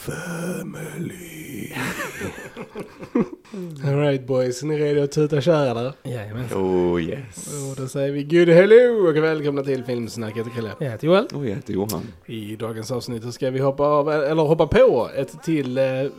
Family. Alright boys, är ni redo att tuta och köra där? Jajamän. Oh yes. Och då säger vi good hello och välkomna till Filmsnack. Jag heter Chrille. Jag heter Joel. Och jag heter Johan. I dagens avsnitt så ska vi hoppa av, eller hoppa på ett till eh, ett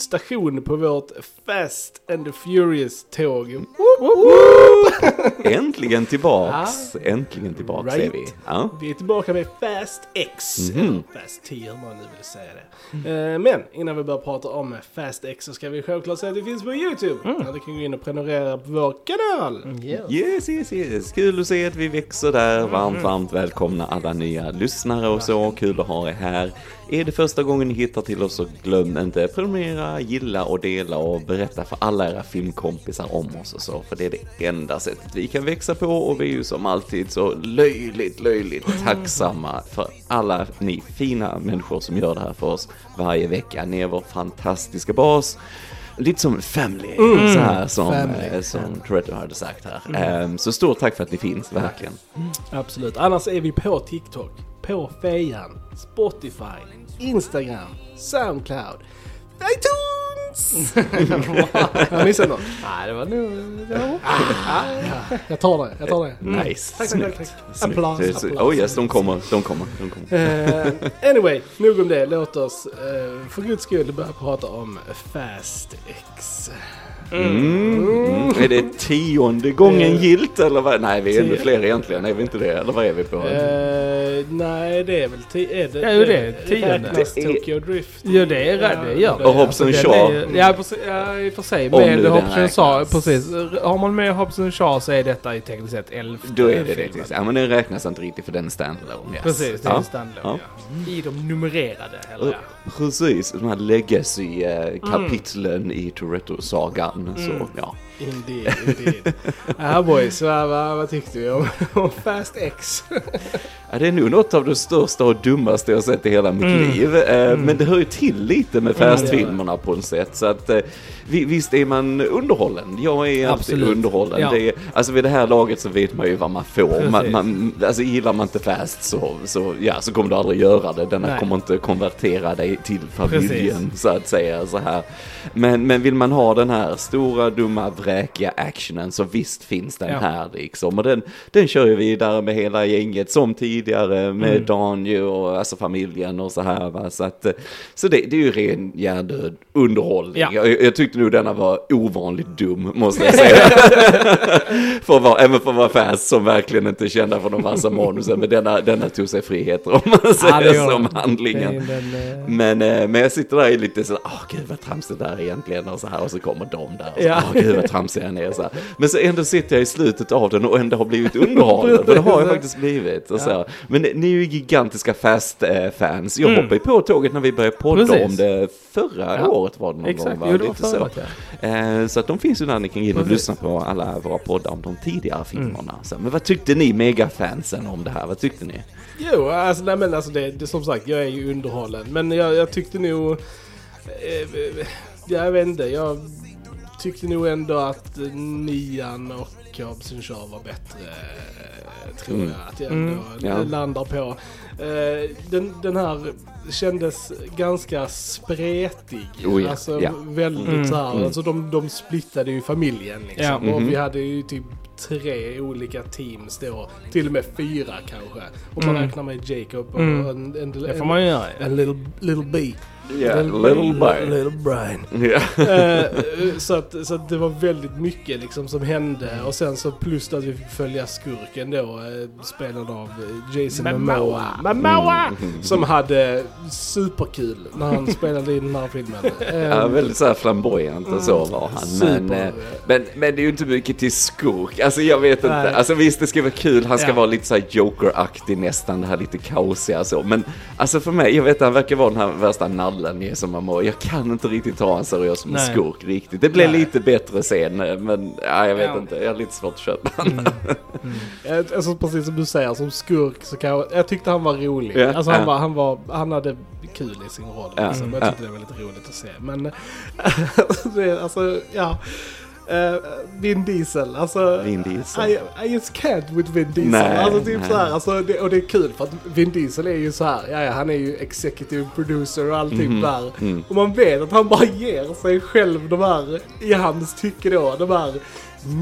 station på vårt Fast and the Furious tåg. Woop, woop. Äntligen tillbaks. Äntligen tillbaks Right. är vi. Ja. Vi är tillbaka med Fast X. Eller Fast 10 om man nu vill säga det. Eh, Men innan vi börjar prata om Fast X så ska vi självklart säga att det finns på YouTube. Där du kan gå in och prenumerera på vår kanal. Yes, yes, yes. Kul att se att vi växer där. Varmt, varmt välkomna alla nya lyssnare och så. Kul att ha er här. Är det första gången ni hittar till oss så glöm inte prenumerera, gilla och dela och berätta för alla era filmkompisar om oss och så. För det är det enda sättet vi kan växa på och vi är ju som alltid så löjligt, löjligt tacksamma för alla ni fina människor som gör det här för oss varje vecka. Ni är vår fantastiska bas. Lite som family, så här som, Family. eh, som Toretto hade sagt här. Ehm, Så stort tack för att ni finns, verkligen. Absolut. Annars är vi på TikTok, på Fejan, Spotify, Instagram, Soundcloud, iTunes! Har jag missat något? Nej, det var nog... Det var... Ja, jag tar det, jag tar det. Nice, Tack. Applås, applås. Oh yes, de kommer, de kommer, de kommer. Eh, anyway, nog om det. Låt oss uh, för guds skull börja prata om Fast X. Mm. Mm. Är det tionde gången Eh, gilt eller vad? Nej, vi är ännu fler egentligen, är vi inte det? Eller vad är vi på? Eh, nej, det är väl tio. Är det, Ja, jo, det är tionde. Det är- Tokyo Drift? Ja, det är. Det gör det. Och Alltså, Shaw. är- Ja, precis, ja, i och för sig. Om Med and Shaw, precis. Har man med Hobbs and Shaw så är detta i tekniskt sett elfte Då är det det. Ja, men den räknas inte riktigt för den standalone. Yes. Precis, det är ja. standalone. Ja. I de numrerade, eller ja. Precis, de här legacy-kapitlen i Toretto-sagan. Så, ja. Indeed, indeed. Ja boys, vad, vad, vad tyckte vi om, om Fast X? Ja, det är nog något av det största och dummaste jag sett i hela mitt Mm. liv. Eh, Men det hör ju till lite med det. Fast-filmerna på något sätt. Så att, eh, vi- visst är man underhållen. Jag är alltid Absolut. underhållen. Ja. Det är, alltså vid det här laget så vet man ju vad man får. Man, Precis. man, alltså gillar man inte Fast så, så, ja, så kommer du aldrig göra det. Denna Nej. kommer inte konvertera dig till familjen så att säga. Så här. Men, men vill man ha den här stora, dumma, vräkiga actionen så visst finns den Ja. här liksom. Och den, den kör ju vidare med hela gänget som tidigare med Mm. Daniel och alltså familjen och så här va. Så, att, eh, så det, det är ju ren hjärndöd underhållning. Ja. Jag, jag tyckte nog denna var ovanligt dum måste jag säga. för vara, även för att vara fans som verkligen inte kända för de massa manusen. Men denna, denna tog sig friheter om man Ja, det säger gör som handlingen. Eh, Men, eh, men jag sitter där i lite så åh gud vad tramsigt det där är egentligen och så här och så kommer de där och så, Ja. åh gud vad tramsig han är så här. Men så ändå sitter jag i slutet av den och ändå har blivit underhållen, för det har jag faktiskt blivit. Och så. Men ni är ju gigantiska Fast-fans, jag Mm. hoppade ju på tåget när vi började podda Precis. om det förra Ja. året var det någon Exakt, gång va? jo, det var Lite så. ja. Eh, Så att de finns ju där ni kan gå in och lyssna på alla våra poddar om de tidigare filmerna. Så, men vad tyckte ni megafansen om det här? Vad tyckte ni? Jo, alltså, nej, men alltså det, det, som sagt, jag är ju underhållen. Men jag, jag tyckte nog... Eh, jag vet inte, jag tyckte nog ändå att eh, nian och Hobbs and Shaw var bättre. eh, Tror Mm. jag att jag Mm. ändå Ja. landar på. Den, den här kändes ganska spretig. Oh ja, Alltså ja. väldigt Mm. så här, Mm. alltså de, de splittade ju familjen liksom. Ja. Och Mhm. vi hade ju typ tre olika teams då. Till och med fyra kanske. Om man Mm. räknar med Jacob och Mm. en, en, göra. ja. en little, little B. Yeah, little boy. Little Brian. Ja. Eh, så, att, så att det var väldigt mycket liksom som hände och sen så plus att vi fick följa skurken då eh, spelad av eh, Jason Momoa. Momoa! Mm. Som hade superkul när han spelade i den här filmen. Eh, Ja, väldigt så här flamboyant och så var han. Men, Super. eh, men, men det är ju inte mycket till skurk. Alltså jag vet inte. Nej. Alltså visst det ska vara kul. Han ska Ja. vara lite så här Joker-aktig nästan. Det här lite kaosiga så. Men alltså för mig, jag vet han verkar vara den här värsta nallen i som man må. Jag kan inte riktigt ta en seriös som en skurk riktigt. Det blev Nej. lite bättre sen. eh, Men ja, jag vet Ja. inte. Jag har lite svårt att köpa Mm. Eh, Alltså precis som du säger, som skurk så kan jag, jag tyckte han var rolig. Ja, Alltså han, ja. var, han, var, han hade kul i sin roll. Ja, Liksom. Jag ja. tyckte det var lite roligt att se. Men alltså ja. Eh, Vin Diesel, alltså... Vin Diesel. I, I just can't with Vin Diesel. Nej, alltså typ nej. så här, alltså, det, och det är kul för att Vin Diesel är ju så här, ja, ja han är ju executive producer och allting där. mm. Och man vet att han bara ger sig själv de här, i hans tycke då, de här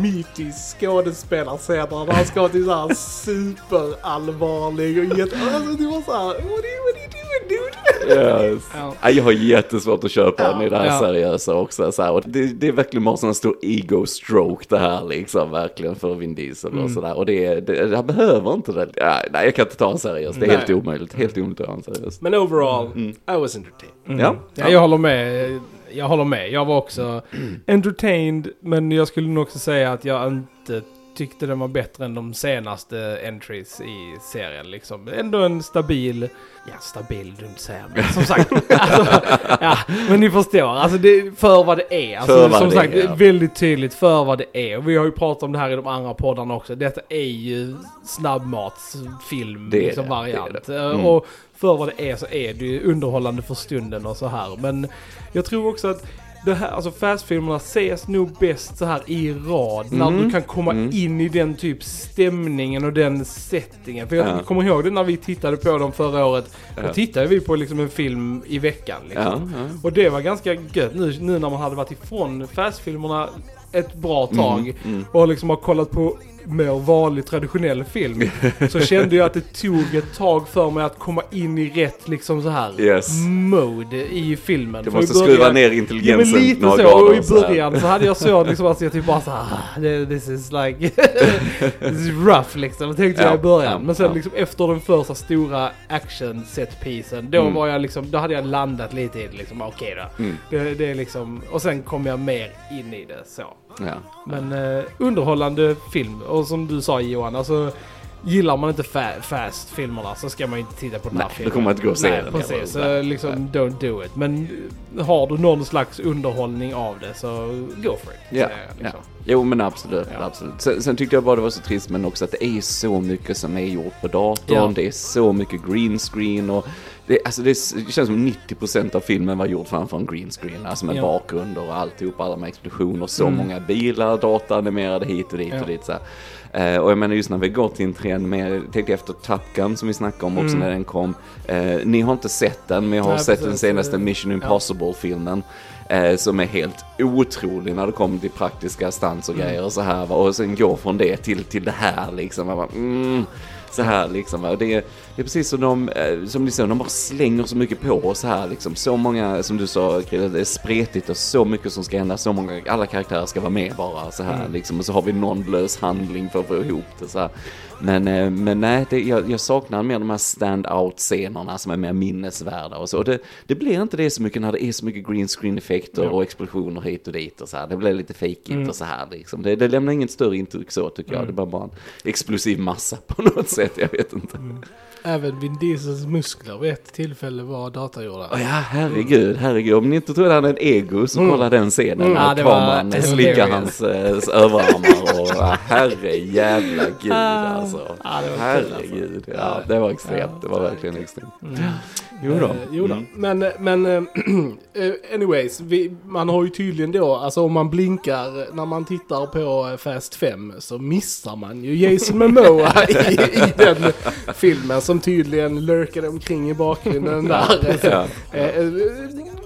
mytisk skådespelarscener där han ska vara till så här superallvarlig och jätte... Alltså det var så här, what are you, what are you doing dude? Yes. Ja. Ja, Jag har jättesvårt att köpa Ja. den i det här Ja. seriösa också. Så här. Och det, det är verkligen bara en stor ego-stroke det här liksom, verkligen för Vin Diesel Mm. och sådär. Och det, det, han behöver inte det. Ja, nej, jag kan inte ta honom seriöst. Det är Nej. helt omöjligt. Helt omöjligt att ta honom seriöst. Men overall, I was entertained. Ja, Ja, jag håller med. Jag håller med. Jag var också entertained, men jag skulle nog också säga att jag inte tyckte den var bättre än de senaste entries i serien. Liksom. Ändå en stabil, ja stabil dumt att säga, men som sagt. alltså, ja, men ni förstår, alltså det, för vad det är. Alltså, För vad som det sagt, är, ja. väldigt tydligt för vad det är. Och vi har ju pratat om det här i de andra poddarna också. Detta är ju snabbmatsfilm, Det är liksom det, variant. det. Eh, Mm. Och för vad det är så är det ju underhållande för stunden och så här. Men jag tror också att det här, alltså fastfilmerna ses nog bäst så här i rad. När Mm. du kan komma Mm. in i den typ stämningen och den settingen. För jag Ja. kommer ihåg det när vi tittade på dem förra året. Då Ja. tittade vi på liksom en film i veckan. Liksom. ja. Och det var ganska gött nu, nu när man hade varit ifrån fastfilmerna ett bra tag. Mm, mm. Och liksom har kollat på mer vanlig traditionell film. så kände jag att det tog ett tag för mig att komma in i rätt liksom så här Yes. mode i filmen. Du måste början- skruva ner Ja intelligensen lite några så, och i så här. början så hade jag så liksom att jag typ bara såhär, ah, this is like, this is rough liksom, tänkte jag Ja, i början. ja, men sen ja. liksom efter den första stora action setpisen, då Mm. var jag liksom, då hade jag landat lite i det liksom, okej då. Mm. Det, det är liksom, och sen kom jag mer in i det så. Ja. Men eh, underhållande film, och som du sa Johan, alltså Gillar man inte fa- fast-filmerna så ska man ju inte titta på den Nej, här då filmen. kommer man inte gå och se Nej, den precis. Så liksom, don't do it. Men eh, har du någon slags underhållning av det så go for it. Ja, säger jag, ja. liksom. Jo men absolut, Ja. absolut. Sen, sen tyckte jag bara det var så trist men också att det är så mycket som är gjort på datorn. Ja. Det är så mycket green screen och det, alltså det, känns som 90% av filmen var gjort framför en green screen. Alltså med Ja. bakgrunder och alltihop, alla de här explosioner, så Mm. många bilar, dataanimerade hit och dit Ja. och dit så. Eh, och jag menar just när vi går till en trend med, tänkte efter Top Gun som vi snackade om också Mm. när den kom. Eh, ni har inte sett den men jag har Nej, sett den precis. senaste Eh, Mission. Impossible-filmen. Eh, som är helt otrolig när det kommer till praktiska stans och Mm. grejer och så här va. Och sen gå från det till, till det här liksom. Bara, mm, så här liksom. Och Det, är- det är precis som de, eh, som ni säger, de bara slänger så mycket på oss här liksom. Så många, som du sa Krille, det är spretigt och så mycket som ska hända. Så många, alla karaktärer ska vara med bara så här Mm. liksom. Och så har vi någon lös handling för att få ihop det så här. Men, eh, men nej, det, jag, jag saknar mer de här stand-out-scenerna som är mer minnesvärda och så. Och det, det blir inte det så mycket när det är så mycket green screen-effekter Ja. och explosioner hit och dit och så här. Det blir lite fejkigt Mm. och så här liksom. Det, det lämnar inget större intryck så tycker jag. Det är bara, bara en explosiv massa på något sätt, jag vet inte. Även Vin Diesels muskler vid ett tillfälle var datagjorda. Åh ja, herregud, herregud. Om ni inte tror att han är en ego så Mm. kolla den scenen. Mm. Ja, var kameran slickar hans eh, överarmar och herre jävla gud alltså. Ja, det var kul, Herregud, ja det var extremt. Det var verkligen extremt. Mm. Jo då. Eh, jo då. Mm. Men, men eh, eh, anyways, vi, man har ju tydligen då, alltså om man blinkar när man tittar på eh, Fast 5 så missar man ju Jason Momoa i, i den filmen som tydligen lurkade omkring i bakgrunden där. Ja.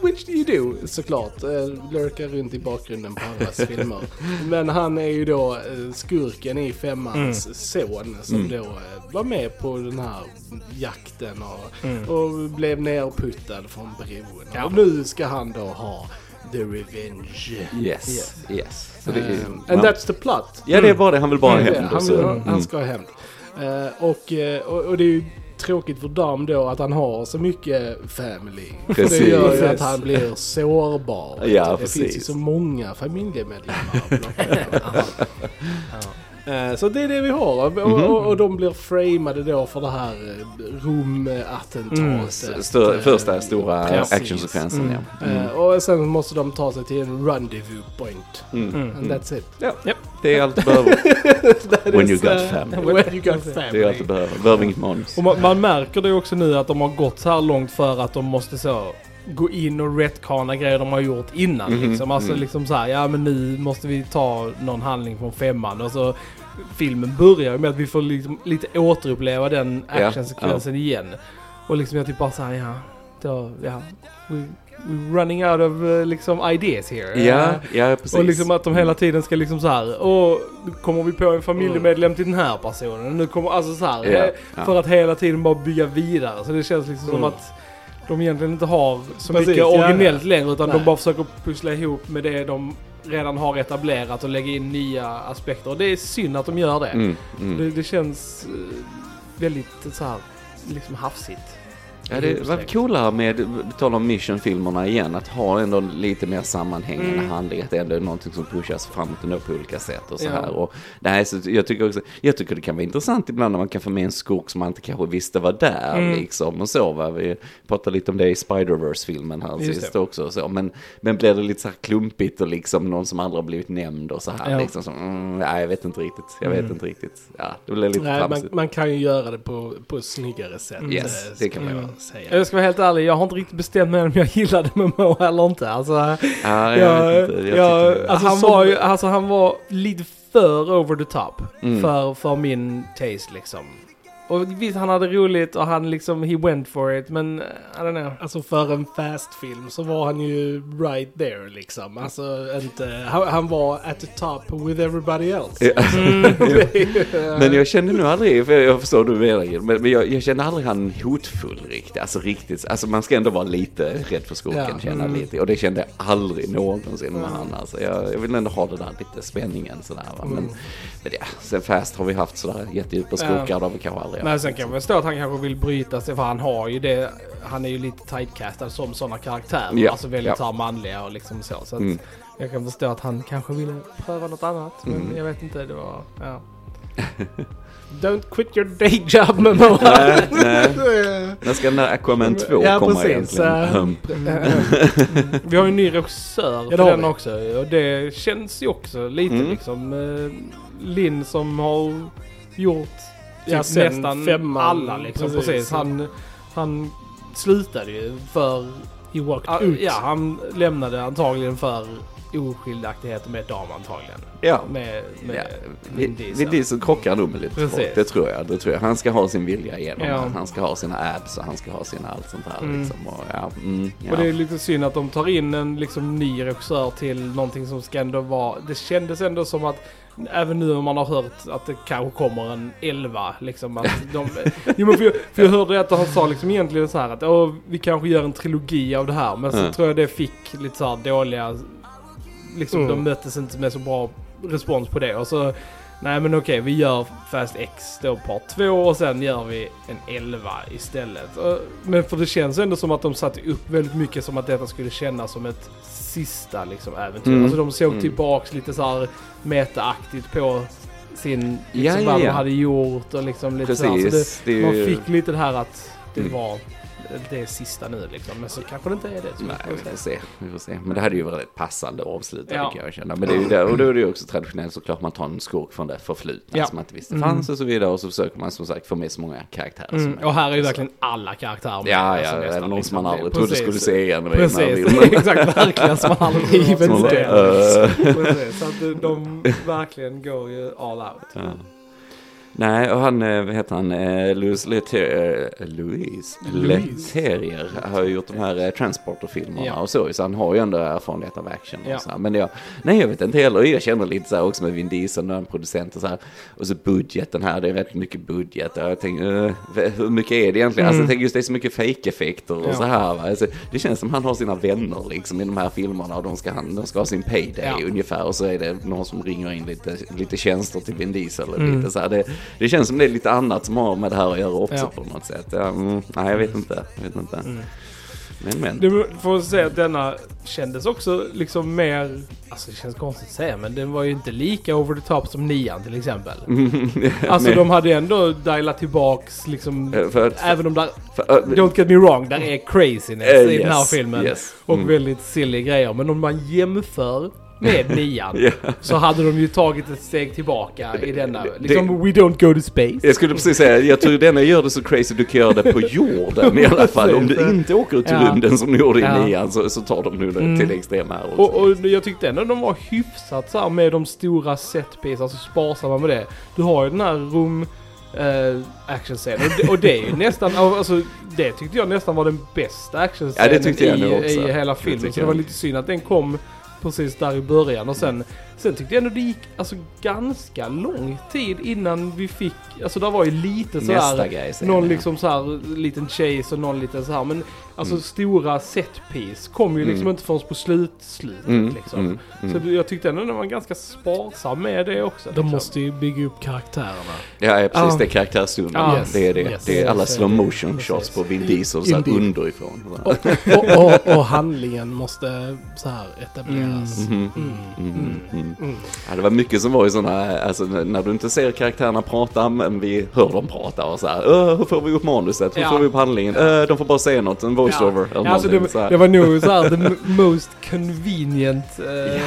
Which you do såklart, eh, lurkar runt i bakgrunden på andras filmer. Men han är ju då eh, skurken i femmans son som Mm. då eh, var med på den här jakten och, Mm. och blev nerputtad från bron. Ja. Och nu ska han då ha the revenge. Yes, yes. Är, Um, and that's the plot. ja det är bara det, han vill bara Mm. hem. han, vill, mm. han ska ha hämnd. Eh, och, och, och det är ju tråkigt för Dam då att han har så mycket family. För det Precis. gör ju att han blir sårbar. Ja, det precis. finns ju så många familjemedlemmar. Eh, Så det är det vi har och, Mhm. och, och de blir framade då för det här eh, Rom-attentatet. Mm. Stör, Eh, första stora precis. actionsekvensen, Mm. ja. Mm. Och sen måste de ta sig till en rendezvous point. Mm. And that's it. Ja, Japp. Det är allt du behöver. When you got family. When you got Det är allt du behöver. Behöver inget manus. Och man, man märker det också nu att de har gått så här långt för att de måste så gå in och retcona grejer de har gjort innan. Mhm, Liksom. Alltså mm. liksom så här, ja men nu måste vi ta någon handling från femman. Och så filmen börjar med att vi får liksom lite återuppleva den Ja, actionsekvensen igen. Och liksom jag typ bara såhär, ja, då, ja, we, running out of eh, liksom ideas here. Ja, Eh, ja precis. och liksom att de hela tiden ska liksom så här, nu kommer vi på en familjemedlem till den här personen. Nu kommer, alltså så här, Ja, eh, ja. För att hela tiden bara bygga vidare. Så det känns liksom som Mm. att de egentligen inte har så Precis, mycket ja, originellt ja. längre. Utan Nej. de bara försöker pussla ihop med det de redan har etablerat och lägga in nya aspekter. Och det är synd att de gör det. Mm, mm. Det, det känns väldigt så här, liksom hafsigt. Ja, det var coolare med, tal om Mission-filmerna igen, att ha ändå lite mer sammanhängande Mm. handling. Att det ändå är någonting som pushas framåt ändå på olika sätt och så Ja. här. Och är så, jag, tycker också, jag tycker det kan vara intressant ibland när man kan få med en skurk som man inte kanske visste var där Mm. liksom. Och så va. Vi pratade lite om det i Spider-Verse-filmen här Just sist det. också. Så. Men, men blir det lite så här klumpigt och liksom någon som aldrig har blivit nämnd och så här. Ja. Liksom, så, mm, nej, jag vet inte riktigt. Jag vet Mm. inte riktigt. Ja, det blir lite Nej, man, man kan ju göra det på, på snyggare sätt. Yes, det kan man jag göra. Säga. Jag ska vara helt ärlig, jag har inte riktigt bestämt mig om jag gillade MMO eller inte. Alltså, Ja, jag, jag, vet inte. Jag jag, tyckte- han, var ju, alltså, han var lite för over the top Mm. för, för min taste liksom. Och visst, han hade roligt och han liksom, he went for it, men eh, I don't know. Alltså för en fast-film så var han ju right there liksom. Alltså inte, han, han var at the top with everybody else. Ja. Ju- Men jag kände nog aldrig, för jag förstår du menar men men jag, jag kände aldrig han hotfull riktigt. Alltså riktigt, alltså man ska ändå vara lite rädd för skurken, Ja, känna mm. lite. Och det kände jag aldrig någonsin med han. Alltså jag, jag vill ändå ha det där lite spänningen sådär va. Men, men ja, sen Fast har vi haft sådär jättedjupa skurkar, Ja. det har vi kanske aldrig Men haft. sen kan man förstå att han kanske vill bryta sig för han har ju det, han är ju lite typecastad som sådana karaktärer. Ja, Alltså väldigt ja. manliga och liksom så. så Mm. Jag kan förstå att han kanske ville pröva något annat. Men Mm. jag vet inte, det var, ja. Don't quit your day job Momoa. Nej, nej. När ska den där Aquaman 2 Ja, komma precis. egentligen? Hump. Vi har ju en ny regissör det för den vi. också. Och det känns ju också lite Mm. liksom. Eh, Linn som har gjort Ja, typ sen nästan femman, alla liksom. Precis. precis. Han, han slutade ju för... He walked Ah, ut. Ja, han lämnade antagligen för oskiljaktigheter med dam antagligen. Ja. Med, med Ja, Vin Vin Diesel. Diesel krockar nog med lite Precis. folk. Det tror jag. Det tror jag. Han ska ha sin vilja igenom. Ja. Han ska ha sina abs och han ska ha sina allt sånt här Mm. liksom. Och, ja, mm, ja. Och det är lite synd att de tar in en liksom ny regissör till någonting som ska ändå vara... Det kändes ändå som att Även nu om man har hört att det kanske kommer en 11 liksom att de... jo men för jag, för jag hörde att han sa liksom egentligen så här att Åh, vi kanske gör en trilogi av det här. Men så Mm. tror jag det fick lite så här dåliga... Liksom Mm. de möttes inte med så bra respons på det. Och så... Nej men okej, vi gör Fast X då part 2 och sen gör vi en 11 istället. Men för det känns ändå som att de satte upp väldigt mycket som att detta skulle kännas som ett sista liksom äventyr. Mm. Alltså de såg Mm. tillbaks lite så här metaaktigt på sin, Ja, liksom ja, vad de ja. hade gjort och liksom lite så här. Så Precis. det, det, är man ju... fick lite det här att det Mm. var det sista nu liksom. Men så kanske det inte är det. Nej, vi får se. Vi får se. Men det hade ju varit ett passande avslut Ja. kan jag känna. Men det är ju där, och då är det ju också traditionellt såklart man tar en skurk från det förflutna Ja. som man inte visste Mm. fanns och så vidare. Och så försöker man som sagt få med så många karaktärer som Mm. möjligt. Och här är ju verkligen alla karaktärer med. Ja, alltså ja, nästan, även någon som man liksom. aldrig trodde skulle se igen. Precis, exakt verkligen som man aldrig trodde Even skulle se. Precis, så att de verkligen går ju all out. Ja. Nej, och han, eh, vad heter han, eh, Louis Leterrier, eh, Louis. Leterrier har ju gjort de här Transporter-filmerna Ja. och så, så han har ju ändå erfarenhet av action Ja. och så här. Men jag, nej jag vet inte heller, jag känner lite så här också med Vin Diesel när han producent och så här. Och så budgeten här, det är rätt mycket budget. Och jag tänker, eh, hur mycket är det egentligen? Alltså Mm. jag tänker just det är så mycket fake-effekter och Ja. så här. Va? Alltså, det känns som han har sina vänner liksom i de här filmerna och de ska, han, de ska ha sin payday Ja. ungefär. Och så är det någon som ringer in lite, lite tjänster till Vin Diesel. eller Mm. Lite så här. Det, det känns som det är lite annat som har med det här att göra också Ja. på något sätt. Ja, mm, nej, jag vet inte. Jag vet inte. Mm. Men, men. Det får säga att denna kändes också liksom mer, alltså det känns konstigt att säga men den var ju inte lika over the top som nian till exempel. Alltså Men- de hade ändå dialat tillbaks liksom, Eh, för även om där, för, äh, don't get me wrong, där är craziness eh, i den här yes, filmen. yes. Och Mm. väldigt silly grejer. Men om man jämför med nian Ja. så hade de ju tagit ett steg tillbaka i denna. det- Liksom, we don't go to space. Jag skulle precis säga, jag tror denna gör det så crazy du kan göra det på jorden i alla fall. Om du inte åker ut till Ja. rymden som du gjorde i Ja. nian så, så tar de nu det Mm. till det extrema också. Och, och jag tyckte ändå de var hyfsat så här med de stora setpiece, alltså sparsamma med det. Du har ju den här rum eh, actionscenen och, det- och det är ju nästan, alltså det tyckte jag nästan var den bästa actionscenen Ja, det i, i hela Det filmen. Så det var lite synd att den kom precis där i början och sen Sen tyckte jag ändå det gick alltså ganska lång tid innan vi fick, alltså det var ju lite Nästa sådär grej någon liksom så här liten chase och någon liten så här men alltså Mm. stora setpiece kom ju liksom Mm. inte förrän på slut, slutet Mm, liksom. mm, mm. Så jag tyckte ändå den var ganska sparsam med det också. De liksom. måste ju bygga upp karaktärerna. Ja, ja, precis. Ja. Det är karaktärsstunden. Ja. Yes, Det är det. yes. Det är alla slow motion precis. shots på Vin Diesel så här underifrån. Och, och, och, och handlingen måste så här etableras. Mm. Mm, mm. Mm. Ja, det var mycket som var i sådana, alltså när du inte ser karaktärerna prata, men vi hör dem prata och så här, "Öh, hur får vi upp manuset? Hur Ja. får vi upp handlingen? "Öh, de får bara säga något, voiceover Ja, alltså det, det var nog så här the most convenient eh,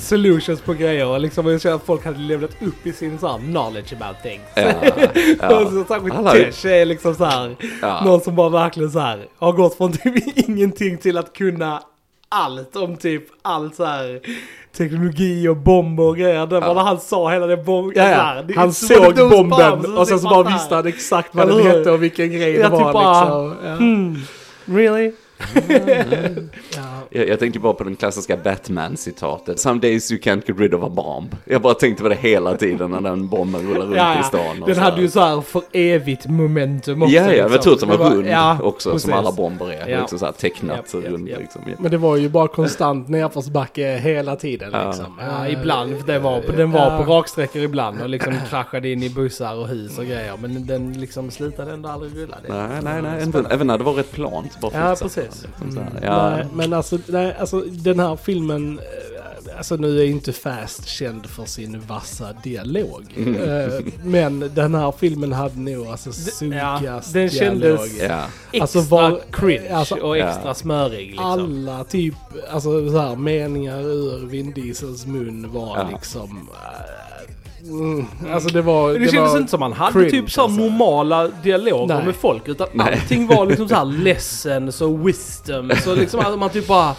solutions på grejer. Och Liksom, jag känner att folk hade levlat upp i sin så här knowledge about things. Ja, Och ja. så särskilt Tesh är liksom så här, Ja. någon som bara verkligen så här har gått från typ ingenting till att kunna allt om typ allt så här teknologi och bomber och grejer. Det var Ja. när han sa hela det bomb... Ja, ja. det- Han såg bomben och sen så bara visste han exakt vad den hette och vilken grej det Jag typ var bara, liksom. Ja. Hmm, really? Ja. Jag, jag tänkte bara på den klassiska Batman-citatet. Some days you can't get rid of a bomb. Jag bara tänkte på det hela tiden när den bomben rullar runt Ja, i ja. stan. och Den så hade ju så här för evigt momentum också. Ja, ja, jag liksom. tror att den var, Det var- rund ja, också, precis. som alla bomber är. Ja. Liksom så här tecknat japp, rund. Liksom. Ja. Men det var ju bara konstant nedförsbacke hela tiden Ja. liksom. Ja, ibland. Den var, på, den var ja. på raksträckor ibland och liksom kraschade in i bussar och hus och grejer. Men den liksom slutade ändå aldrig rulla. Det. Nej, nej, nej. Inte, även när det var rätt plant. Bara Ja, precis. liksom. Mm. Ja. Nej, men alltså, nej, alltså den här filmen, eh, alltså nu är inte Fast känd för sin vassa dialog. Mm. Eh, Men den här filmen hade nog alltså ja, sugast den kändes- Ja. Extra Alltså, var- cringe alltså, och extra ja. smörig liksom. Alla typ, alltså så här meningar ur Vin Diesels mun var Ja. liksom... eh, mm, alltså det var... Det, kändes var inte som man hade cringe, typ så alltså. normala dialoger Nej. med folk. Utan Nej. allting var liksom så här lessons och wisdom. Så liksom att man typ bara...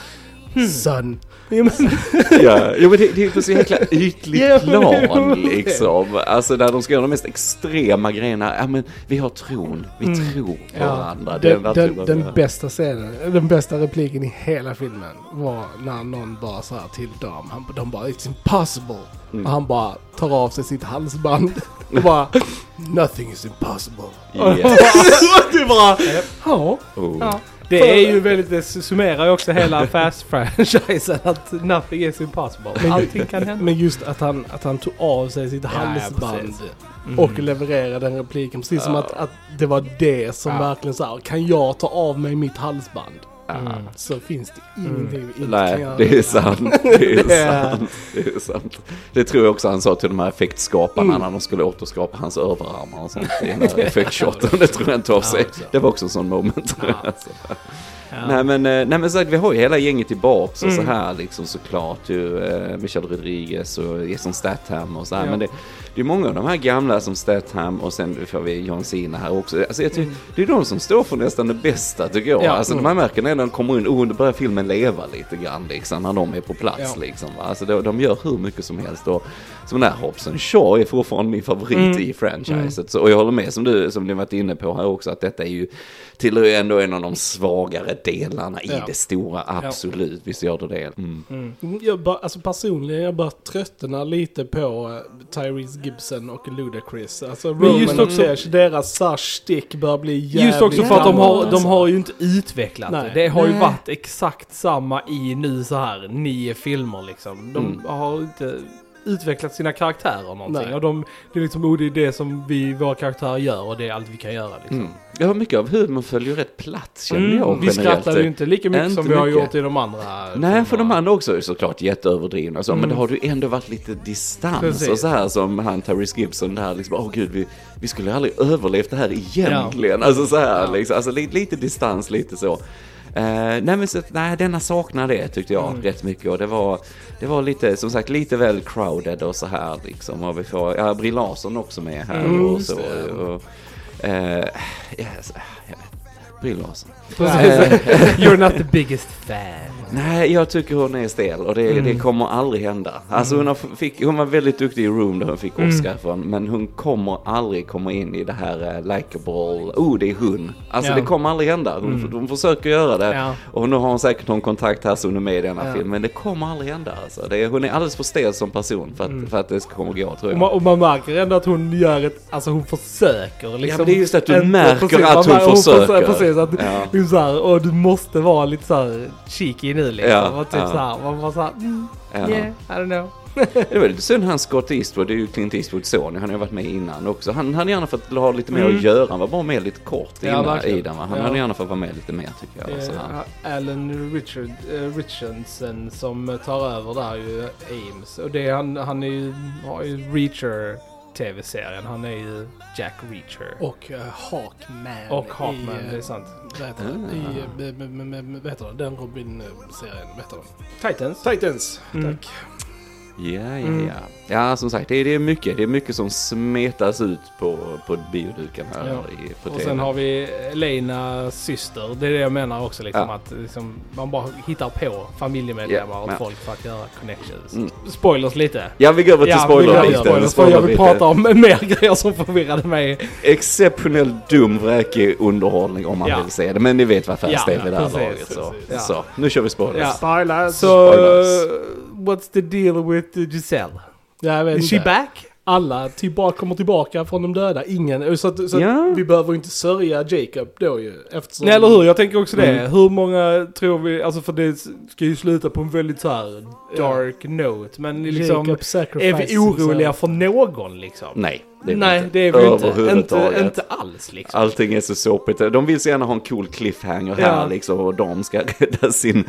Son. Ja, jo, men det, det är på så jäkla ytligt Ja, plan liksom. Alltså där de ska göra de mest extrema grejerna. Ja men vi har tron, vi tror på Ja, varandra. Det den, den, den bara- bästa scenen, den bästa repliken i hela filmen var när någon bara så här till dem, han, de bara “It's impossible” Mm. och han bara tar av sig sitt halsband och bara “Nothing is impossible”. Yes. du bara “Ja, Oh. Ja. Det är ju väldigt, det summerar ju också hela Fast-franchisen att nothing is impossible. Men- Allting kan hända. Men just att han, att han tog av sig sitt Ja, ja, halsband. Mm. och levererade den repliken. Precis som att, att det var det som Ja. verkligen så här, kan jag ta av mig mitt halsband? Mm. Så finns det ingenting vi inte kan Nej, göra. det är sant. Det är Det är- sant. Det är sant. Det tror jag också han sa till de här effektskaparna Mm. när de skulle återskapa hans överarmar och sånt i den här effektshoten. Det tror jag inte av sig. Det var också en sån moment. Ja. Ja. Nej men, eh, nej men så att vi har ju hela gänget tillbaks och Mm. så här liksom såklart ju. Eh, Michelle Rodriguez och Jason Statham och så här. Ja. Men det, det är många av de här gamla som Statham och sen får vi John Cena här också. Alltså jag tycker, Det är de som står för nästan det bästa tycker jag. Ja. Alltså Mm. man märker när de kommer in, oh, då börjar filmen leva lite grann liksom när de är på plats Ja. liksom. Va? Alltså de, de gör hur mycket som helst. Och, som den här Hobson Shaw är fortfarande min favorit Mm. i franchiset. Så, och jag håller med som du, som ni varit inne på här också, att detta är ju tillhör ju ändå en av de svagare delarna i Ja. det stora, absolut. Visst gör det det. Mm. Mm. Jag bara, alltså personligen, jag bara tröttnar lite på uh, Tyrese Gibson och Ludacris. Alltså Men just Roman också- och Tesh, deras så här stick börjar bli jävligt Just också för att de har, de har ju inte utvecklat Nej. det. Det har ju Nej. varit exakt samma i nu så här nio filmer liksom. De Mm. har inte utvecklat sina karaktärer någonting. Nej. Och de, det är liksom, det är det som vi, våra karaktärer gör och det är allt vi kan göra liksom. Mm. Ja, mycket av humorn följer rätt plats känner jag Mm, vi generellt. skrattar ju inte lika mycket Inte som vi har mycket. gjort i de andra Nej, för de andra också är såklart jätteöverdrivna så, men Mm. det har ju ändå varit lite distans Precis. och så här som han Tyrese Gibson där liksom, åh gud, vi, vi skulle aldrig överlevt det här egentligen. Alltså så här Ja. liksom, alltså lite, lite distans, lite så. Eh, nej men så, nej, denna saknar det tyckte jag Mm. rätt mycket och det var, det var lite, som sagt, lite väl crowded och så här liksom. Och vi får, ja, Brie Larson också med här Mm, och så. Och, Eh, yes, jag vet. Brie Larson. You're not the biggest fan. Nej, jag tycker hon är stel och det, Mm. det kommer aldrig hända. Alltså hon, har, fick, hon var väldigt duktig i Room där hon fick Mm. Oscar från, men hon kommer aldrig komma in i det här uh, likeable, oh det är hon. Alltså Ja. det kommer aldrig hända. Hon, Mm. hon försöker göra det Ja. och nu har hon säkert någon kontakt här så hon är med i denna Ja. film, men det kommer aldrig hända alltså. Det hon är alldeles för stel som person för att, för att det ska komma gå tror Mm. Och jag. man, och man märker ändå att hon gör ett, alltså hon försöker liksom. men det är just att du inte- märker precis, att man hon mär- försöker. Precis, att Ja. hon såhär, och du måste vara lite såhär cheeky nu liksom. Ja, och typ ja. såhär, man bara såhär, mm, Ja. yeah, I don't know. Det var lite synd han Scott Eastwood, det är ju Clint Eastwoods son, han har ju varit med innan också. Han hade gärna fått ha lite mer Mm. att göra, han var bara med lite kort innan i den? Han Ja. hade gärna fått vara med lite mer tycker jag. Så här. är Alan Richard, eh, Richardson som tar över där ju Ames. Och det han, han är ju, har ju Reacher tv-serien. Han är ju Jack Reacher. Och uh, Hawkman. Och Hawkman, i, eh, det är sant. Vad heter Ah. det? I, eh, vad heter? Den Robin-serien. Vad heter den? Titans. Titans. Mm. Tack. Ja, ja, Mm. ja. Ja, som sagt, det är, det är mycket. Det är mycket som smetas ut på, på bioduken här Ja. i, på Och sen har vi Elenas syster. Det är det jag menar också liksom. Ja. Att liksom, man bara hittar på familjemedlemmar Ja, och ja. folk för att göra connections. Mm. Spoilers lite. Ja, vi går över till Ja, vi gör spoilerbiten. spoilers, jag vill prata om mer grejer som förvirrade mig. Exceptionellt dum, vräkig underhållning om man Ja. vill se det. Men ni vet vad fast Ja, det är vid det här laget. Så. så, nu kör vi spoilers. Ja. Spoilers. Så, Spoilers. What's the deal with Giselle? jag vet Is she inte. back? Alla till bara kommer tillbaka från de döda. Ingen. Så, att, så att Ja. vi behöver inte sörja Jacob då ju. Eftersom... Nej eller hur, jag tänker också det. Mm. Hur många tror vi, alltså för det ska ju sluta på en väldigt så här dark note. Men liksom, Jacob är sacrifices vi oroliga för någon liksom? Nej, det Nej, inte. det är vi inte. Inte, inte alls liksom. Allting är så såpigt. De vill så gärna ha en cool cliffhanger här Ja. liksom och de ska rädda sin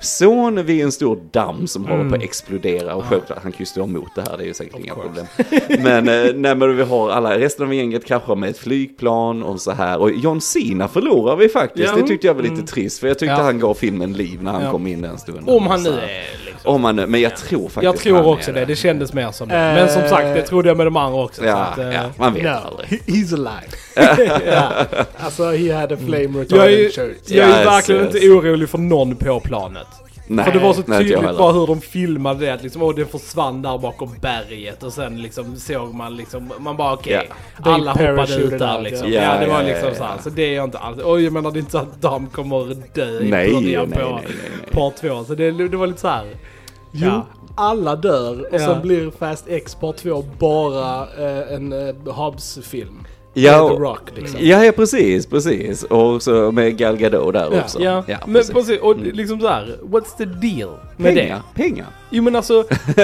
son vid en stor damm som håller Mm. på att explodera. Och självklart, han kan ju stå emot det här, det är ju säkert inga course. problem. Men, eh, nej, men vi har alla, resten av gänget kraschar med ett flygplan och så här. Och John Cena förlorar vi faktiskt. Ja. Det tyckte jag var lite Mm. trist, för jag tyckte Ja. han gav filmen liv när han kom in den stunden. Om han nu är. Om nu, men jag tror faktiskt Jag tror är också det, det kändes mer som det. Men som Eh, sagt, det trodde jag med de andra också. så Ja, att, eh, ja, man vet No, aldrig. he- he's alive. ja. Alltså, he had a flame Jag är, retardant shirt. jag är Yes, verkligen yes. inte orolig för någon på planet. Nej, för det var så tydligt bara hur de filmade det. Att liksom, åh, den försvann där bakom berget och sen liksom såg man liksom, man bara okej. They Alla hoppade ut där liksom. ja. Ja, det var ja, liksom ja, så här. Så det är jag inte alls. Och jag menar det är inte så att de kommer dö i Nej, nej, början nej, på nej, nej. part två. Så det, det var lite så här. Jo, Ja. alla dör och Ja. sen blir Fast X Part 2 bara eh, en uh, Hobbs-film. Ja, The Rock liksom. Ja, ja, precis, precis. Och så med Gal Gadot där Ja, också. Ja, men precis. precis. Och Mm. liksom så här. What's the deal med pengar, det? pengar. Jo men alltså,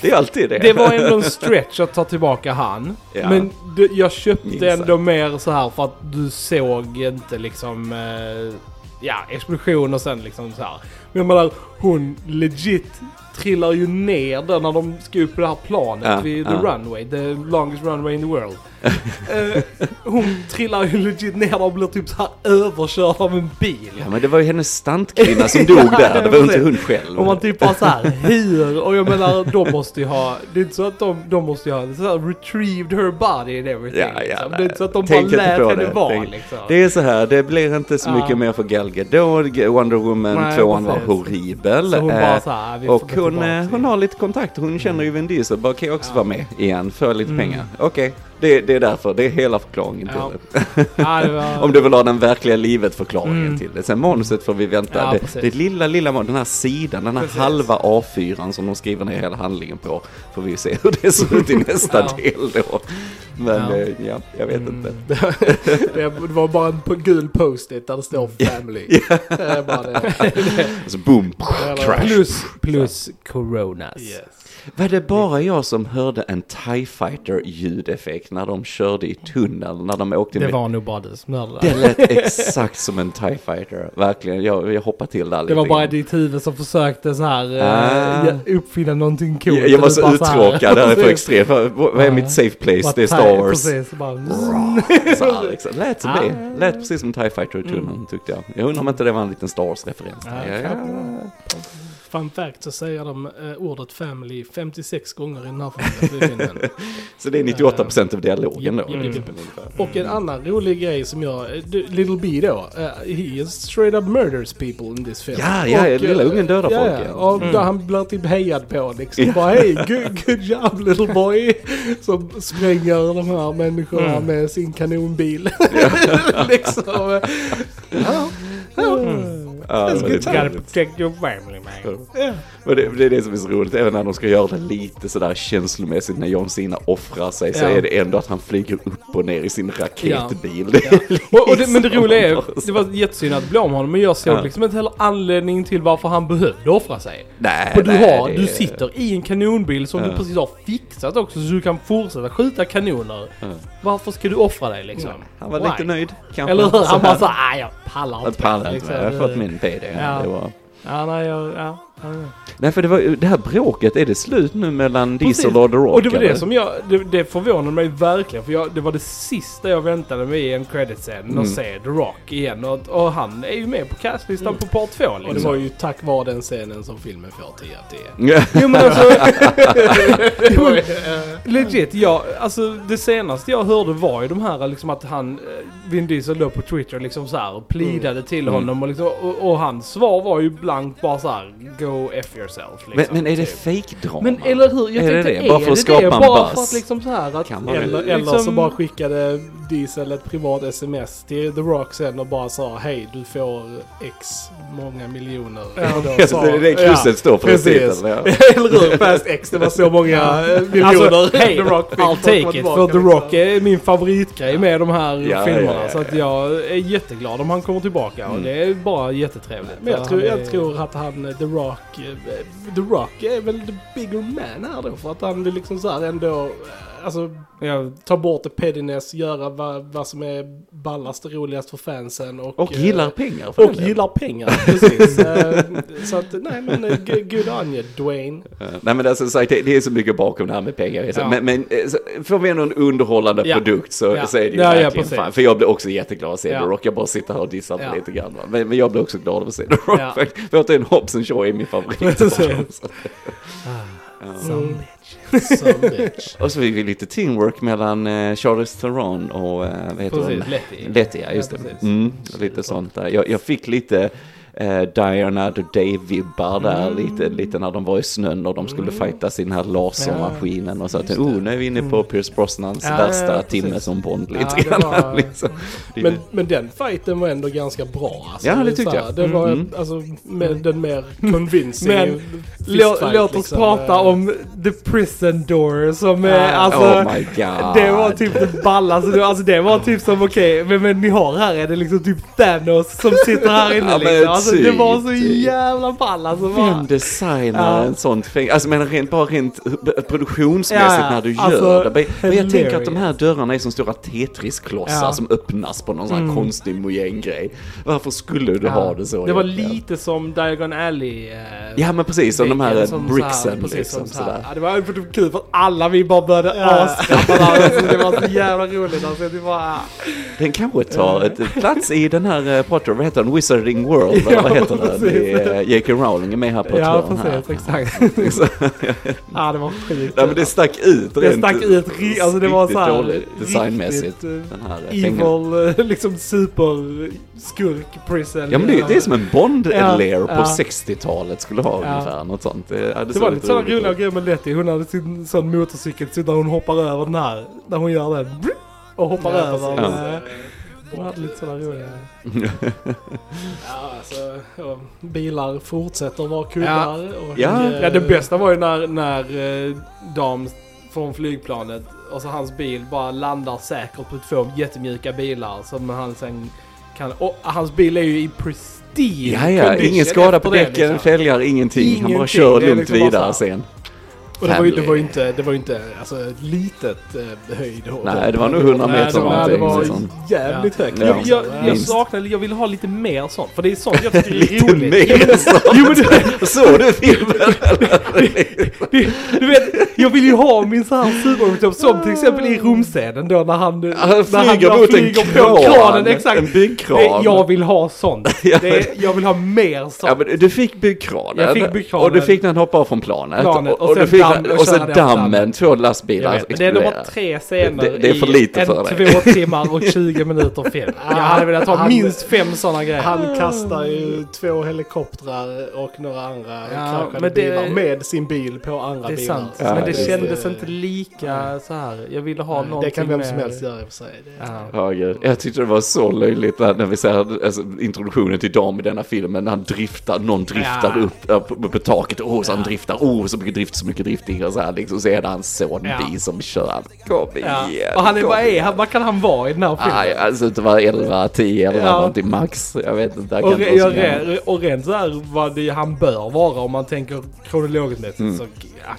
Det är alltid det. det var ändå en stretch att ta tillbaka han. Ja. Men det, jag köpte Minst ändå mer så här för att du såg inte liksom, eh, ja, explosion och sen liksom så här. Men jag menar, hon legit trillar ju ner där när de ska upp på det här planet Ja, vid the ja. runway, the longest runway in the world. Eh, hon trillar ju legit ner där och blir typ så här överkörd av en bil. Ja, men det var ju hennes stuntkvinna som dog där. Det var ju inte hon själv. Och man typ bara såhär, hur? Och jag menar, de måste ju ha, det är inte så att de, de måste ju ha så här, retrieved her body and everything. Ja, ja, liksom. Det är inte så att de Tänk bara lät henne det. vara liksom. Det är så här, det blir inte så mycket mer för Gal Gadot. Wonder Woman Nej, 2 var horribel. Så hon Eh, vi får och hon, tillbaka eh, hon har lite kontakter, hon känner ju Vin Diesel, bara kan jag också Ja. vara med igen för lite Mm. pengar? Okej, det, det är därför, det är hela förklaringen Ja. till det. Ja, det var... Om du vill ha den verkliga livet förklaringen Mm. till det. Sen manuset får vi vänta. Det, det lilla, lilla den här sidan, den här Precis. halva A4 som de skriver ner hela handlingen på. Får vi se hur det ser ut i nästa del då. Men Ja. ja, ja jag vet Mm. inte. det var bara en på- gul post-it där det står family. Det är bara det. Så boom, Eller- crash. Plus, plus coronas. Yes. Var det bara jag som hörde en TIE Fighter ljudeffekt när de körde i tunneln, när de åkte Det med? var nog bara du som hörde Det det. lät exakt som en TIE Fighter, verkligen. Jag, jag hoppade till där lite Det var bara grann. ditt huvud som försökte så här Ah. uh, uppfinna någonting coolt. Jag, jag var så uttråkad, det är för extremt. Vad, är mitt safe place? Det är Star Wars. Precis, bara... Så här, liksom. Lät som Ja. det. Lät precis som TIE Fighter i tunneln tyckte jag. Jag undrar om inte det var en liten Star Wars-referens. Ja, ja. Fun fact så säger de eh, ordet family 56 gånger i den här filmen. Så det är 98% av dialogen då. Japp. ungefär. Och en annan rolig grej som jag, eh, Little B då, uh, he is straight up murders people in this film. Ja, ja, Och, lilla eh, ungen dödar ja, folk, Ja, ja. och där han blir typ hejad på liksom. Bara hej, good, good job little boy. Som spränger de här människorna Mm. med sin kanonbil. liksom. Ja. Ja. Ja, That's det-. Gotta protect your family man. Ja. Det, det är det som är så roligt, även när de ska göra det lite sådär känslomässigt när John Cena offrar sig så Ja. är det ändå att han flyger upp och ner i sin raketbil. Det är Och, och det, men det liksom roliga är, bara så- det var jättesynd att blev om honom, men jag såg Ja. liksom inte heller anledningen till varför han behövde offra sig. Nej, För du, nej, har, det- du sitter i en kanonbil som du precis har fixat också så du kan fortsätta skjuta kanoner. Varför ska du offra dig liksom? Han var Why? lite nöjd kanske. Eller hur? Så Han bara här. såhär, nej jag pallar inte. pallar inte, liksom. jag har fått min PD. Ja. Det var... Ja, nej, jag, ja, ja. Nej för det, var, det här bråket, är det slut nu mellan Diesel Precis. och The Rock? Och det var eller? det som jag, det, det förvånade mig verkligen för jag, det var det sista jag väntade mig i en credit-scen, Mm. att se The Rock igen. Och, och han är ju med på castlistan på part 2 liksom. Och det var ju tack vare den scenen som filmen får 10 av 10. Jo men alltså... men, legit, ja, alltså det senaste jag hörde var ju de här liksom att han, eh, Vin Diesel låg på Twitter liksom så här och plidade till Mm. honom och, liksom, och, och hans svar var ju blankt bara så här: go F yourself. Liksom, Men, men är det typ. fake-drama? Men eller hur? Jag Är det tänkte, det? Bara för att det skapa det? en Bara buzz? för att liksom så här att... Eller, väl- eller liksom- så bara skickade Diesel ett privat sms till The Rock sen och bara sa hej du får x många miljoner. Och Ja, sa- det är det krysset står på precis. reciten. Ja. Eller hur? Fast X, det var så många eh, miljoner Alltså, hej, The Rock fick I'll take it. tillbaka, För The liksom. Rock är min favoritgrej med de här Ja, filmerna. ja, ja, Så att jag är jätteglad om han kommer tillbaka. Och Mm. det är bara jättetrevligt. Men jag tror, jag är- tror att han, The Rock, Rock. Eh, the Rock är väl the bigger man här då. För att han vill liksom så här ändå, eh, alltså Ja, ta bort the pettiness, göra vad, vad som är ballast och roligast för fansen. Och, Och eh, gillar pengar för Och gillar pengar, precis. Eh, så att, nej men eh, good on you, Dwayne. Ja, Nej men alltså, sagt, det, det är så mycket bakom det här med pengar. Ja. Men, men eh, får vi ändå en underhållande Ja. produkt så, Ja. så är det ju Ja, verkligen fan. För jag blir också jätteglad att se Ja. The Rock. Jag bara sitter här och dissar Ja. lite grann. Men, men jag blir också glad av att se The Rock. Ja. För, för att en Hobson Shaw är min favorit. Så- Mm. Och så fick vi lite teamwork mellan eh, Charles Theron och, eh, vad heter precis. hon? Letty. Letty, ja just Ja, det. Mm, lite sånt där. Jag, jag fick lite eh, Diana the Day-vibbar där, Mm. lite, lite när de var i snön och de skulle fightas i den här lasermaskinen och så att, oh, nu är vi inne på Pierce Brosnans Mm. Ja, värsta ja, timme som Bond Ja, lite det grann. var- liksom. Men, men den fighten var ändå ganska bra. Alltså, Ja, det tyckte jag. Det var Mm. alltså med den mer convincing Men Lå, låt oss liksom. prata Eh, om The Prison Door som är Ja. alltså... oh my god. Det var typ det ballaste, alltså det var typ som okej, men, men ni har här är det liksom typ Thanos som sitter här inne Ja, liksom. Alltså det var så typ. jävla ball alltså. Vem Bara, designar Ja. en sån fängelse? Alltså men rent, bara rent produktionsmässigt Ja, när du Alltså, gör det. Men, men jag tänker att de här hilarious. dörrarna är som stora Tetris-klossar Ja. som öppnas på någon sån här Mm. konstig mojäng-grej. Varför skulle du ha det så? Det var egentligen? lite som Diagon Alley. eh, Ja men precis, som de här eh, som bricksen precis liksom som så här. sådär. Ja, det var var kul för alla vi bara började Ja. asskratta där. Alltså, det var så jävla roligt alltså. Det var... Den kanske tar ett plats i den här eh, Potter, vad heter den? Wizarding World, eller vad Ja, heter precis. Det eh, J.K. Rowling är med här på ett Ja hörn här. precis, exakt. Ja det var skit. Ja men det stack ut Det rent- stack ut, alltså det var så här dåligt designmässigt. eh, Den här eh. Evil, eh, liksom superskurk prison. Ja men det, det är som en Bond-lair Ja, på ja. 60-talet skulle ha Ja. ungefär, något sånt. Det, ja, Det såg var lite sådana roliga grejer med Letty. Hon hade sin sån motorcykel så där hon hoppar över den här. Där hon gör den. Och hoppar Ja, över. precis. Ja. Hon hade lite sådana roliga. Ja, alltså, ja, bilar fortsätter vara kullar. Och, Ja. eh, Ja det bästa var ju när, när eh, Dam från flygplanet och så hans bil bara landar säkert på två jättemjuka bilar som han sen kan... Och hans bil är ju i pristine Ja, ja, ingen skada på däcken, liksom. fälgar, ingenting. Han bara Ingenting, kör lugnt liksom vidare sen. Och det var ju, det var ju inte, det var inte alltså, ett litet eh, höjd. Nej, det var nog 100 Nej, meter det var, det var sånt. jävligt Ja. högt. Ja. Jag, jag, jag saknar, jag vill ha lite mer sånt. För det är sånt jag tycker är Lite roligt. mer sånt. Jo men du, Såg du filmen? du, du vet, jag vill ju ha min sån här supermotor som till exempel i rumscenen då när han... Han när flyger han mot en flyger kran. på kranen, exakt. En byggkran. Det, jag vill ha sånt. Ja. Det, jag vill ha mer sånt. Ja, men du fick byggkranen. Jag fick byggkranen. Och du fick när han hoppar av från planet. Planet, och, och och, du fick, damm- och sen den dammen, två lastbilar vet, men det är bara exploderar. tre scener Det- det är för i lite en för dig. två timmar och 20 minuter film. Jag hade velat ha Han- minst fem sådana grejer. Han kastar ju två helikoptrar och några andra Ja, kraschade men det- bilar med sin bil på andra det är bilar. sant. Ja, men det det- kändes inte lika så här. Jag ville ha någonting Det kan vem som helst göra i och för sig. Det, Ja. Ja. Jag tyckte det var så löjligt när vi ser alltså, introduktionen till Dam i denna filmen. Han driftar, någon driftar upp äh, på, taket. Åh, så han driftar. Åh, så mycket drift, så mycket Och så här liksom. Så är det hans son Ja. Bi som kör. Kom Ja. igen. Och han är, vad, är, han, vad kan han vara i den här filmen? Aj, alltså inte vara 11, 10 eller Ja. någonting max. Jag vet inte. Jag och, jag, re, och rent så här vad det, han bör vara om man tänker kronologiskt Mm. så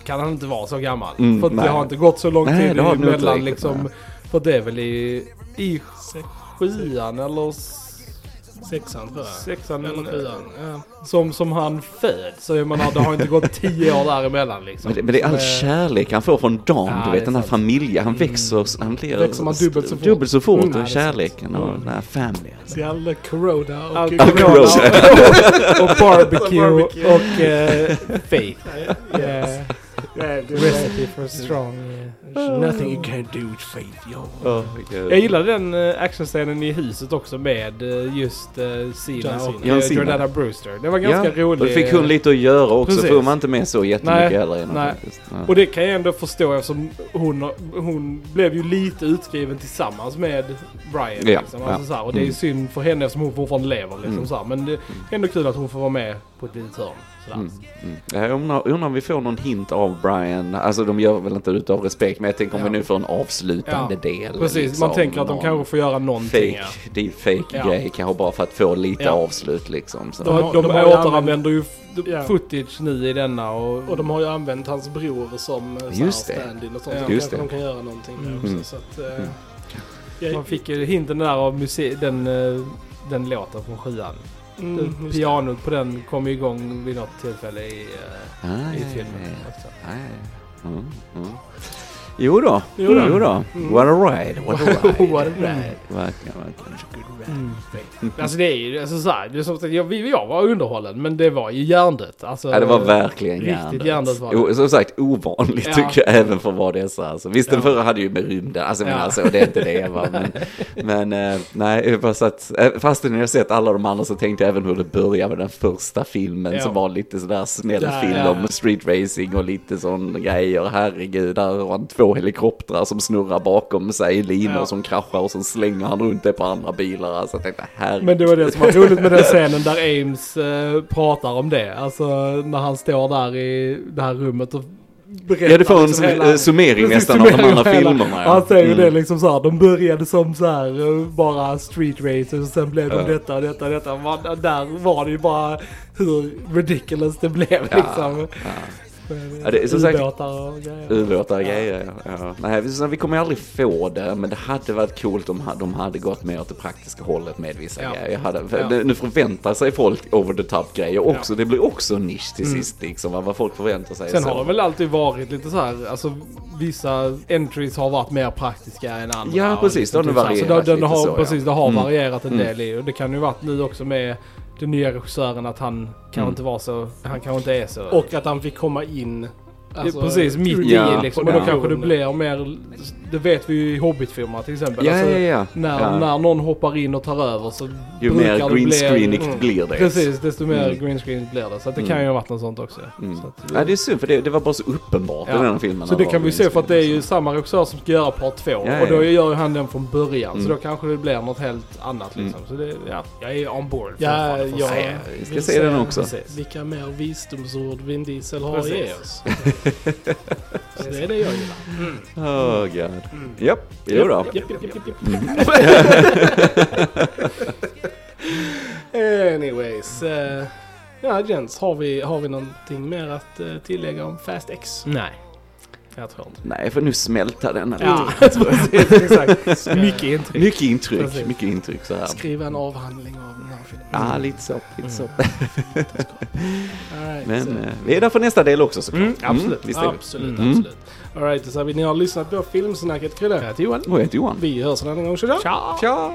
kan han inte vara så gammal. Mm, för nej. det har inte gått så lång Nej, tid det det emellan liksom. nej. För det är väl i, i sjuan eller Sexan tror jag. sexan Eller sjuan. Ja. som, som han föds. Så jag menar det har inte gått tio år däremellan liksom. Men det, men det är all kärlek han får från Dan, Ja, du vet den här familjen, han växer, han blir Växer man dubbelt så fort. dubbelt så fort Mm, och är kärleken och Mm. den här familjen. Så jävla Corona och... Allt Ja, corona corona. och, och barbecue Barbecue. och eh, faith. Eh, Ja, det- recipe for strong. eh, nothing you can't do with faith, yo. Jag gillade den uh, actionscenen i huset också med eh, just uh, Sina John och Cena. John Cena. Jordana Brewster. Det var ganska ja, rolig. Och det fick hon lite att göra också, Precis. för hon var inte med så jättemycket Nej, heller innan nej. faktiskt. Ja. Och det kan jag ändå förstå eftersom hon, hon blev ju lite utskriven tillsammans med Brian. Ja, liksom. ja. Alltså, så här, och det är ju Mm. synd för henne eftersom hon fortfarande lever. Liksom, Mm. så här. Men det är ändå kul att hon får vara med på ett litet hörn. Sådär. Mm, mm. Jag undrar, undrar om vi får någon hint av Brian, alltså de gör väl inte utav respekt, men jag tänker om Ja. vi nu får en avslutande Ja, del. Precis, liksom, man tänker att de kanske får göra någonting. Fake, Ja. deepfake Ja. grej kanske bara för att få lite Ja. avslut liksom. Så. De, har- de, de ju återanvänder ju Ja. footage nu i denna och... Och de har ju använt hans bror som eh, det. stand-in och sånt. Ja. Så Just det. de kan göra någonting Mm. också. Mm. Så att, eh, Mm. jag- Man fick ju hinten där av musik, den, eh, den låten från sjuan. Mm, det. Pianot på den kom igång vid något tillfälle i, eh, Ah, i filmen. också. Ah, mm, mm. Jo då, Jo jo då. då. Mm. What a ride, what a ride. What a ride. Verkligen, verkligen. Mm. Alltså det är ju alltså så här, det är som sagt, jag, vi- jag var underhållen men det var ju hjärndött. Alltså, Ja, det var verkligen Riktigt hjärndött. var det. Som sagt, ovanligt Ja. tycker jag även för vad det är så. Alltså, visst, den Ja. förra hade ju med rymden, alltså, men Ja. alltså det är inte det va. Men, men eh, nej, så att, eh, fastän jag sett alla de andra så tänkte jag även hur det började med den första filmen Ja. som var lite sådär snäll film om street racing och lite sån grejer. Herregud, där har han två helikoptrar som snurrar bakom sig, linor Ja. som kraschar och så slänger han runt det på andra bilar. Alltså jag tänkte, herregud. Men det var det som var roligt med den scenen där Ames eh, pratar om det. Alltså när han står där i det här rummet och berättar. Ja, det får en liksom hela- eh, summering nästan av de andra filmerna. Han säger ju Mm. det liksom så här, de började som så här eh, bara street racers och sen blev de Ja. detta och detta och detta. Man, där var det ju bara hur ridiculous det blev Ja, liksom. ja. Med Ja, det är som sagt- ubåtar och grejer. Ubåtar och grejer, ja. ja. Nej, vi- så vi kommer ju aldrig få det, men det hade varit coolt om de hade gått mer åt det praktiska hållet med vissa Ja. grejer. Hade, för Ja. Nu förväntar sig folk over the top grejer också. Det blir också en nisch till Mm. sist, liksom, vad vad folk förväntar sig. Sen så. har det väl alltid varit lite så här, alltså vissa entries har varit mer praktiska än andra. Ja, precis, det har så varierat Så lite har, så, ja. Precis, det har Mm. varierat en Mm. del i och det kan ju varit nu också med den nya regissören att han kan Mm. inte vara så, han kanske inte är så. Och att han fick komma in. alltså, precis, mitt i Ja, liksom. Och då kanske det blir mer, det vet vi ju i Hobbit-filmerna till exempel. Ja, alltså, ja, ja. När, ja. när någon hoppar in och tar över så Ju mer det green bli- mm. blir det. Precis, desto mer Mm. green screen blir det. Så att det Mm. kan ju ha varit något sånt också. Mm. Så, att, Ja, det är synd, för det, det var bara så uppenbart Ja. i den här filmen. så det kan vi se för att det är ju samma regissör som ska göra part två. Ja, och då gör ju han den från början. Mm. Så då kanske det blir något helt annat liksom. Så det, ja, jag är on board. Ja, fortfarande, får ja. se. Nej, vi ska se den också. Precis. Vilka mer visdomsord Vin Diesel har Precis. oss. Så det är det jag gillar. Oh god. Japp, jo då. Japp, japp, japp, japp, japp. Anyways. eh, ja Jens, har vi, har vi någonting mer att eh, tillägga om Fast X? Nej. Jag tror inte. Nej, för nu smälta den. här Ja, lite. precis, exakt. Mycket intryck. Mycket intryck, Precis. mycket intryck så här. Skriva en avhandling av den här filmen. Ja, lite så, lite så. All right, Men så. eh, vi är där för nästa del också såklart. Mm, absolut. vi. Absolut, Mm. absolut. All right, så vi, ni har lyssnat på filmsnacket, Krille. Jag heter Johan. Och jag heter Johan. Vi hörs en annan gång. Tja! Ciao! Tja!